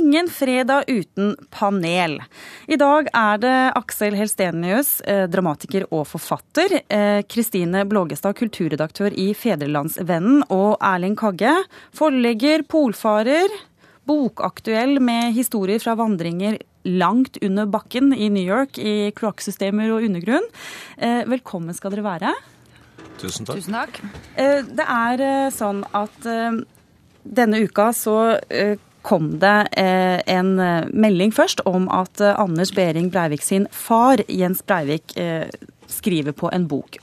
Ingen fredag uten panel. I dag er det Aksel Helstenius, eh, dramatiker og forfatter. Eh, Kristine Blågestad, kulturredaktør i Fedrelandsvennen. Og Erling Kagge, forlegger, polfarer. Bokaktuell med historier fra vandringer langt under bakken i New York, i kloakksystemer og undergrunn. Eh, velkommen skal dere være. Tusen takk. Tusen takk. Det er sånn at denne uka så kom det eh, en eh, melding først om at eh, Anders Behring Breivik sin far, Jens Breivik, skriver på en bok.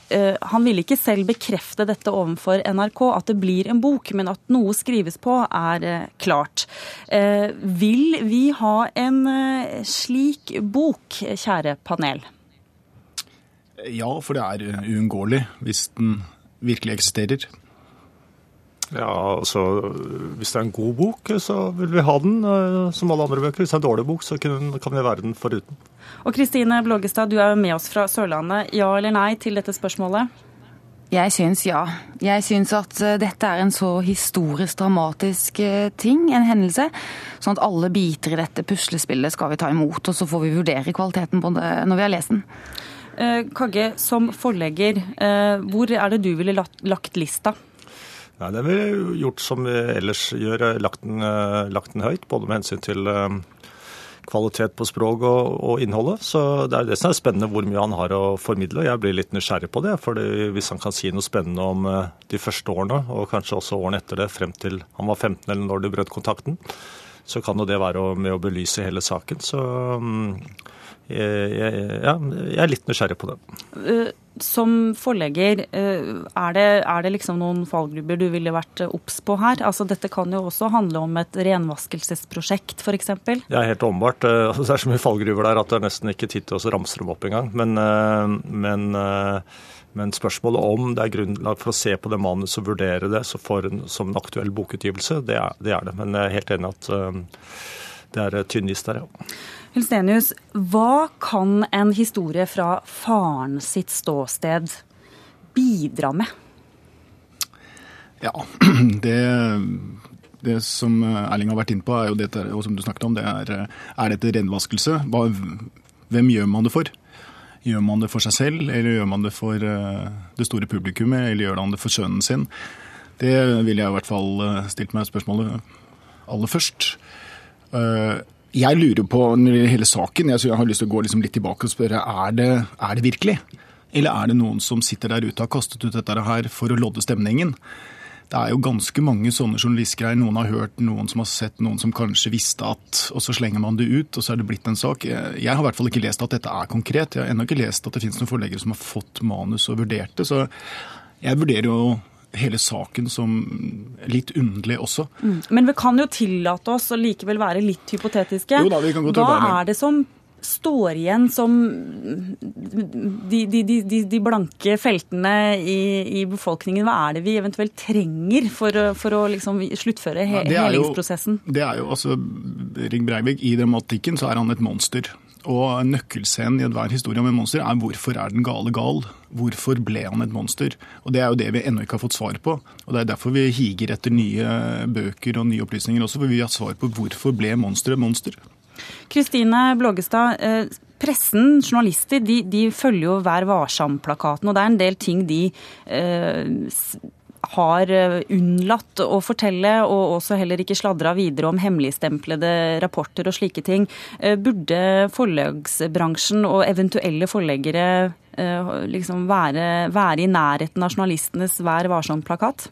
Han ville ikke selv bekrefte dette overfor NRK, at det blir en bok, men at noe skrives på, er klart. Vil vi ha en slik bok, kjære panel? Ja, for det er uunngåelig hvis den virkelig eksisterer. Ja, altså Hvis det er en god bok, så vil vi ha den eh, som alle andre bøker. Hvis det er en dårlig bok, så kan vi være den foruten. Og Kristine Blågestad, du er med oss fra Sørlandet. Ja eller nei til dette spørsmålet? Jeg syns ja. Jeg syns at eh, dette er en så historisk dramatisk eh, ting, en hendelse, sånn at alle biter i dette puslespillet skal vi ta imot, og så får vi vurdere kvaliteten på det når vi har lest den. Kagge, som forlegger, hvor er det du ville lagt lista? Nei, Det har vi gjort som vi ellers gjør, eh, lagt den, eh, lagt den høyt. Både med hensyn til eh, kvalitet på språk og, og, innholdet. Så det er det som er spennende hvor mye han har å formidle. og Jeg blir litt nysgjerrig på det. for Hvis han kan si noe spennende om de første årene, og kanskje også årene etter det, frem til han var 15 eller når de brøt kontakten, så kan jo det være med å belyse hele saken. Så mm, jeg, ja, jeg er litt nysgjerrig på det. Som forlegger, eh, er det, er det liksom noen fallgruber du ville vært eh, obs på her? Altså, dette kan jo også handle om et renvaskelsesprosjekt, f.eks.? Ja, helt åpenbart. Eh, altså, det er så mye fallgruver der at det er nesten ikke tid til å ramse dem opp engang. Men, men, men, spørsmålet om det er grunnlag for å se på det manuset og vurdere det en, som en aktuell bokutgivelse, det er, det er, det Men jeg er helt enig at det er tynn is der, ja. Hulstenius, hva kan en historie fra faren sitt ståsted bidra med? Ja, det, det som Erling har vært inne på, er jo dette, og som du snakket om, det er, er dette renvaskelse? Hva, hvem gjør man det for? Gjør man det for seg selv, eller gjør man det for eh, det store publikummet, eller gjør man det for sønnen sin? Det ville jeg i hvert fall eh, stilt meg spørsmålet aller først. Jeg lurer på hele saken, jeg har lyst til å gå liksom litt tilbake og spørre er det, er det virkelig? Eller er det noen som sitter der ute og har kastet ut dette her for å lodde stemningen? Det er jo ganske mange sånne journalistgreier. Noen har hørt, noen som har sett, noen som kanskje visste at Og så slenger man det ut, og så er det blitt en sak. Jeg har i hvert fall ikke lest at dette er konkret. Jeg har ennå ikke lest at det finnes noen forleggere som har fått manus og vurdert det. Så jeg vurderer jo hele saken som litt underlig også. Mm. Men vi kan jo tillate oss å likevel være litt hypotetiske. Jo da, vi kan gå Hva er det som står igjen som de, de, de, de blanke feltene i, i, befolkningen? Hva er det vi eventuelt trenger for, for å liksom sluttføre he, ja, helingsprosessen? Det er jo altså Ring Breivik, i dramatikken så er han et monster. Og nøkkelscenen i enhver historie om en monster er hvorfor er den gale gal? Hvorfor ble han et monster? Og Det er jo det vi ennå ikke har fått svar på. Og Det er derfor vi higer etter nye bøker og nye opplysninger også, for vi har svar på hvorfor ble monsteret monster. Kristine Blågestad, eh, pressen, journalister, de, de følger jo Vær varsom-plakaten, og det er en del ting de eh, har eh, unnlatt å fortelle, og også heller ikke sladra videre om hemmeligstemplede rapporter og slike ting. Eh, burde forlagsbransjen og eventuelle forleggere eh, liksom være, være i nærheten av journalistenes Vær varsom-plakat?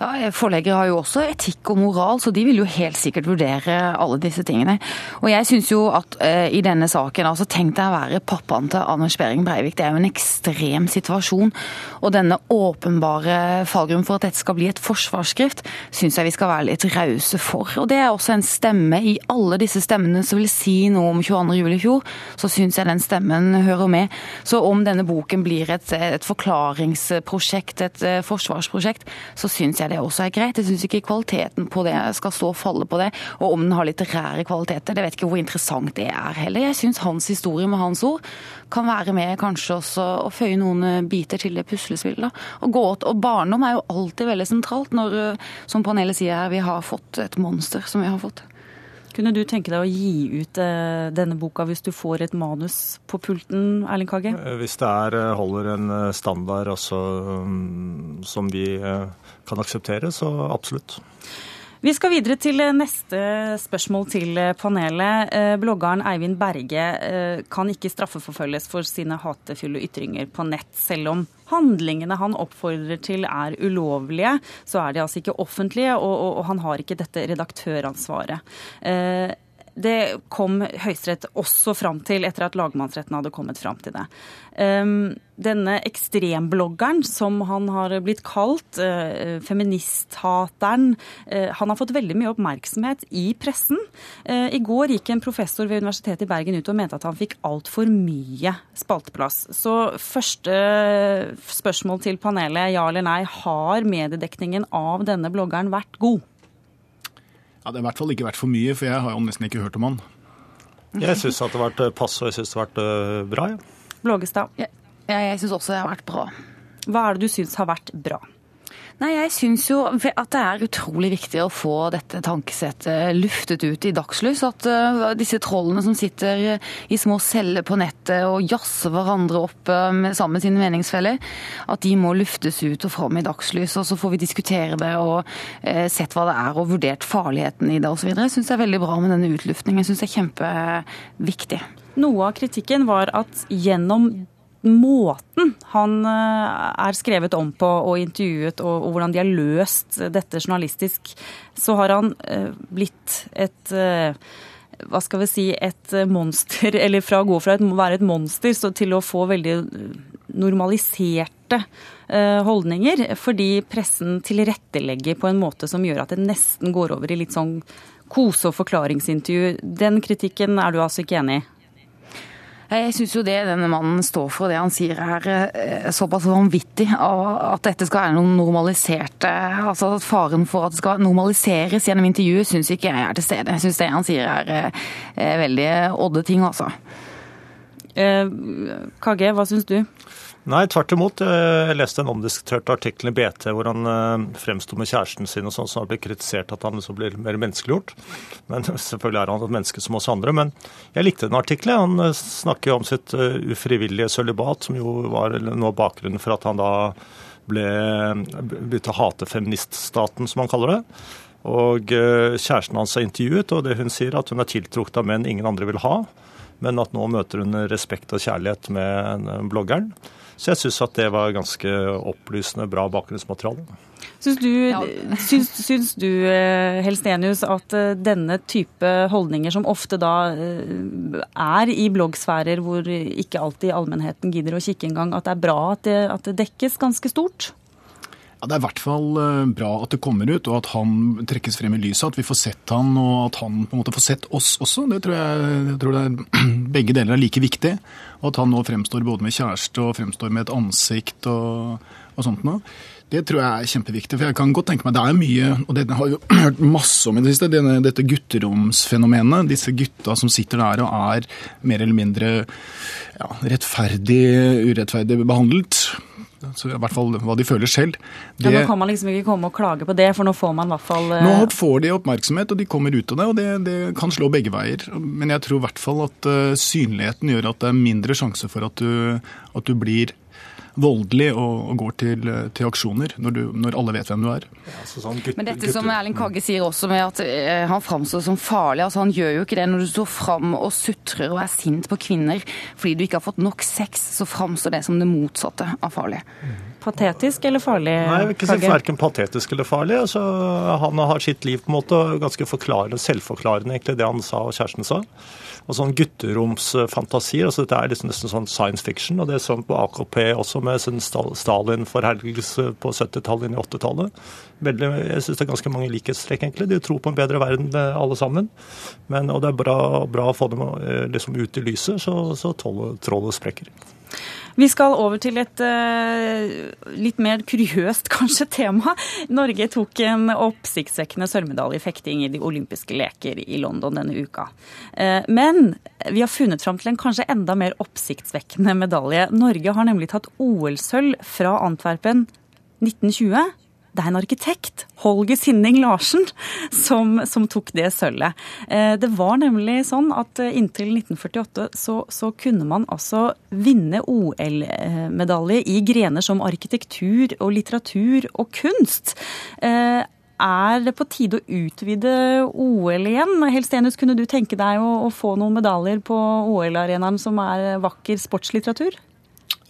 Ja, Forleggere har jo også etikk og moral, så de vil jo helt sikkert vurdere alle disse tingene. Og jeg syns jo at uh, i denne saken, altså tenk deg å være pappaen til Anders Behring Breivik. Det er jo en ekstrem situasjon. Og denne åpenbare fallgrunnen for at dette skal bli et forsvarsskrift, syns jeg vi skal være litt rause for. Og det er også en stemme i alle disse stemmene som vil si noe om 22.07. i fjor, så syns jeg den stemmen hører med. Så om denne boken blir et, et forklaringsprosjekt, et uh, forsvarsprosjekt, så syns jeg det også er greit. Jeg syns ikke kvaliteten på det skal stå og falle på det. Og om den har litterære kvaliteter, det vet ikke hvor interessant det er heller. Jeg syns hans historie med hans ord kan være med kanskje også å føye noen eh, biter til det puslespillet. Og, og barndom er jo alltid veldig sentralt når, eh, som panelet sier her, vi har fått et monster som vi har fått. Kunne du tenke deg å gi ut eh, denne boka hvis du får et manus på pulten, Erling Kagge? Eh, hvis det er, eh, holder en standard um, som vi kan akseptere, så absolutt. Vi skal videre til neste spørsmål til panelet. Bloggeren Eivind Berge kan ikke straffeforfølges for sine hatefulle ytringer på nett, selv om handlingene han oppfordrer til er ulovlige, så er de altså ikke offentlige, og, og, og han har ikke dette redaktøransvaret. Det kom Høyesterett også fram til etter at lagmannsretten hadde kommet fram til det. Ehm, denne ekstrembloggeren, som han har blitt kalt, eh, feministhateren, eh, han har fått veldig mye oppmerksomhet i pressen. Eh, I går gikk en professor ved Universitetet i Bergen ut og mente at han fikk altfor mye spalteplass. Så første spørsmål til panelet, ja eller nei, har mediedekningen av denne bloggeren vært god? Ja, Det har i hvert fall ikke vært for mye, for jeg har jo nesten ikke hørt om han. Jeg syns det har vært pass, og jeg syns det har vært eh, bra. Ja. Blågestad? Ja, jeg syns også det har vært bra. Hva er det du syns har vært bra? Nei, Jeg syns jo at det er utrolig viktig å få dette tankesettet luftet ut i dagslys. At uh, disse trollene som sitter i små celler på nettet og jazzer hverandre opp sammen med sine meningsfeller, at de må luftes ut og fram i dagslys. Og så får vi diskutere det og sett hva det er og vurdert farligheten i det osv. Jeg syns det er veldig bra med denne utluftningen. Jeg syns det er kjempeviktig. Noe av kritikken var at gjennom måten han eh, er skrevet om på og intervjuet, og, hvordan de har løst dette journalistisk, så har han eh, blitt et eh, hva skal vi si, et monster, eller fra å gå fra å være et monster til å få veldig normaliserte holdninger. Fordi pressen tilrettelegger på en måte som gjør at det nesten går over i litt sånn kose- og forklaringsintervju. Den kritikken er du altså ikke enig i? Jeg syns jo det denne mannen står for, det han sier er eh, såpass vanvittig. At dette skal være noe normalisert Altså at faren for at det skal normaliseres gjennom intervjuet, syns ikke jeg er til stede. Jeg syns det han sier er eh, veldig odde ting, altså. Eh, KG, hva syns du? Nei, tvert imot. Jeg leste en omdiskutert artikkel i BT hvor han eh, fremsto med kjæresten sin og sånn, som har blitt kritisert at han liksom blir mer menneskeliggjort. Men selvfølgelig er han et menneske som oss andre. Men jeg likte den artikkelen. Han snakker jo om sitt eh, ufrivillige sølibat, som jo var noe av bakgrunnen for at han da ble begynte å hate feministstaten, som han kaller det. Og kjæresten hans er intervjuet, og det hun sier, at hun er tiltrukket av menn ingen andre vil ha. Men at nå møter hun respekt og kjærlighet med bloggeren. Så jeg syns at det var ganske opplysende, bra bakgrunnsmateriale. Syns du, ja. syns, syns du eh, Helstenius, at eh, denne type holdninger, som ofte da eh, er i bloggsfærer hvor ikke alltid allmennheten gidder å kikke engang, at det er bra at det, at det dekkes ganske stort? Ja, Det er i hvert fall bra at det kommer ut, og at han trekkes frem i lyset. At vi får sett han, og at han på en måte får sett oss også. Det tror jeg, jeg tror er, Begge deler er like viktig. Og at han nå fremstår både med kjæreste og fremstår med et ansikt og, og sånt noe. Det tror jeg er kjempeviktig. for jeg kan godt tenke meg, Det er mye, og det har jo hørt masse om i det siste, denne, dette gutteromsfenomenet. Disse gutta som sitter der og er mer eller mindre ja, rettferdig, urettferdig behandlet. Så I hvert fall hva de føler selv. Det, ja, nå kan man liksom ikke komme og klage på det, for nå får man i hvert fall Nå eh, får de oppmerksomhet, og de kommer ut av det. og Det, det kan slå begge veier. Men jeg tror i hvert fall at uh, synligheten gjør at det er mindre sjanse for at du, at du blir voldelig og, og går til, til aksjoner, når, du, når, alle vet hvem du er. Ja, altså sånn gutt, Men dette som Erling Kagge sier også med at eh, han framstår som farlig. altså Han gjør jo ikke det når du står fram og sutrer og er sint på kvinner fordi du ikke har fått nok sex, så framstår det som det motsatte av farlig. Patetisk eller farlig? Nei, jeg vil ikke si verken patetisk eller farlig. Altså, han har sitt liv på en måte ganske forklarende, selvforklarende, egentlig, det han sa og kjæresten sa og sånn gutteromsfantasier. altså Dette er liksom nesten sånn science fiction. Og det som på AKP også, med sin Stalin-forherligelse på 70-tallet inn i 80-tallet. Jeg syns det er ganske mange likhetstrekk, egentlig. De tror på en bedre verden alle sammen. Men, og det er bra, bra å få dem eh, liksom ut i lyset, så, så trollet sprekker. Vi skal over til et uh, litt mer kuriøst kanskje tema. Norge tok en oppsiktsvekkende sølvmedalje i fekting i de olympiske leker i London denne uka. Uh, men vi har funnet fram til en kanskje enda mer oppsiktsvekkende medalje. Norge har nemlig tatt OL-sølv fra Antwerpen 1920 det er en arkitekt, Holger Sinning Larsen, som, som tok det sølvet. Eh, det var nemlig sånn at eh, inntil 1948 så, så kunne man altså vinne OL-medalje i grener som arkitektur og litteratur og kunst. Eh, er det på tide å utvide OL igjen? Helstenius, kunne du tenke deg å, å få noen medaljer på OL-arenaen som er vakker sportslitteratur?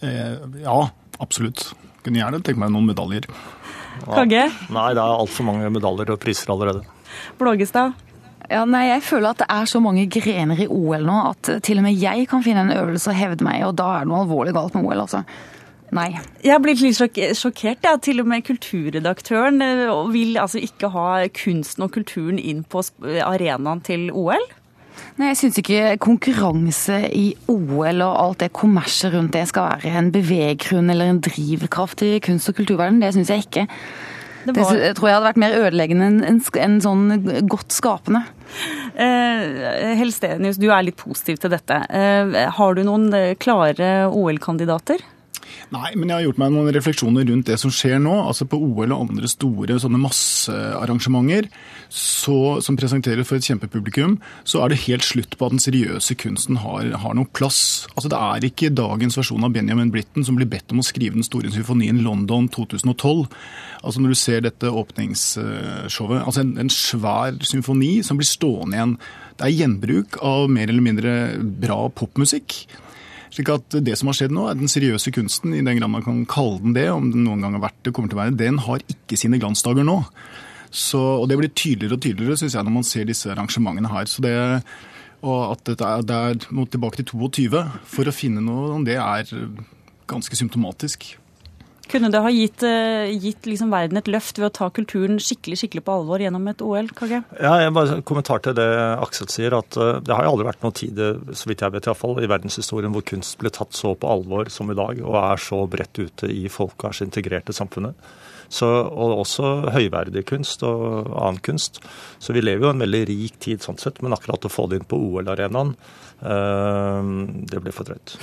Eh, ja, absolutt. Kunne gjerne tenke meg noen medaljer. Kagge? Nei, det er altfor mange medaljer og priser allerede. Blågestad? Ja, nei, Jeg føler at det er så mange grener i OL nå at til og med jeg kan finne en øvelse å hevde meg og da er det noe alvorlig galt med OL, altså. Nei. Jeg har blitt litt sjokkert. Ja. Til og med kulturredaktøren eh, vil altså ikke ha kunsten og kulturen inn på arenaen til OL? Nei, Jeg syns ikke konkurranse i OL og alt det kommerset rundt det skal være en beveggrunn eller en drivkraft i kunst- og kulturverdenen. Det syns jeg ikke. Det, var... det, tror jeg hadde vært mer ødeleggende enn en, en, sånn godt skapende. Eh, Helstenius, du er litt positiv til dette. Eh, har du noen eh, klare OL-kandidater? Nei, men jeg har gjort meg noen refleksjoner rundt det som skjer nå. altså På OL og andre store sånne massearrangementer så, som presenteres for et kjempepublikum, så er det helt slutt på at den seriøse kunsten har, har noen plass. Altså Det er ikke dagens versjon av Benjamin Britten som blir bedt om å skrive den store symfonien London 2012. Altså Når du ser dette åpningsshowet, altså en, en svær symfoni som blir stående igjen. Det er gjenbruk av mer eller mindre bra popmusikk. Slik at Det som har skjedd nå, er den seriøse kunsten, i den grad man kan kalle den det, om den noen gang har vært det, kommer til å være, den har ikke sine glansdager nå. Så, og Det blir tydeligere og tydeligere synes jeg, når man ser disse arrangementene her. Så det, og At det er, det er tilbake til 22 for å finne noe, det er ganske symptomatisk. Kunne det ha gitt, eh, gitt liksom verden et løft ved å ta kulturen skikkelig skikkelig på alvor gjennom et OL? KG? Ja, jeg bare en Kommentar til det Aksel sier. at uh, Det har aldri vært noen tid så vidt jeg vet i, hvert fall, i verdenshistorien hvor kunst ble tatt så på alvor som i dag, og er så bredt ute i folket og er samfunnet. Så, og også høyverdig kunst og annen kunst. Så vi lever jo en veldig rik tid sånn sett, men akkurat å få det inn på OL-arenaen Eh, det ble for drøyt.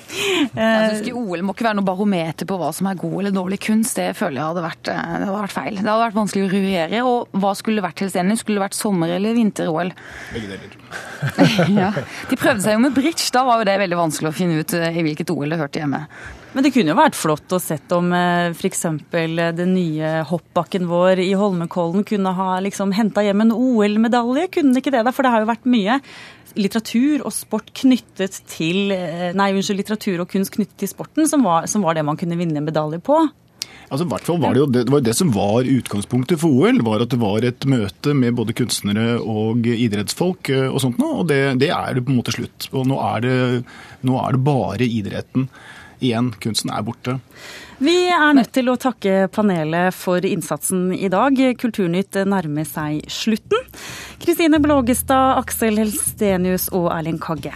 jeg ikke OL må ikke være noe barometer på hva som er god eller dårlig kunst. Det føler jeg hadde vært, eh, det hadde vært feil. Det hadde vært vanskelig å ruere. Og hva skulle det vært til stedet? Skulle det vært sommer- eller vinter-OL? Begge deler. ja. De prøvde seg jo med bridge. Da var jo det veldig vanskelig å finne ut eh, i hvilket OL det hørte hjemme. Men det kunne jo vært flott å sett om f.eks. den nye hoppbakken vår i Holmenkollen kunne ha liksom henta hjem en OL-medalje. Kunne ikke det, da? For det har jo vært mye litteratur og sport knyttet til eh, Nei, unnskyld, litteratur og kunst knyttet til sporten, som var, som var det man kunne vinne en medalje på. Altså, hvert fall var det, jo, det var det som var utgangspunktet for OL. var At det var et møte med både kunstnere og idrettsfolk. Eh, og sånt nå, og det, det er det på en måte slutt Og Nå er det, nå er det bare idretten igjen. Kunsten er borte. Vi er nødt til å takke panelet for innsatsen i dag. Kulturnytt nærmer seg slutten. Kristine Blågestad, Aksel Helstenius og Erling Kagge.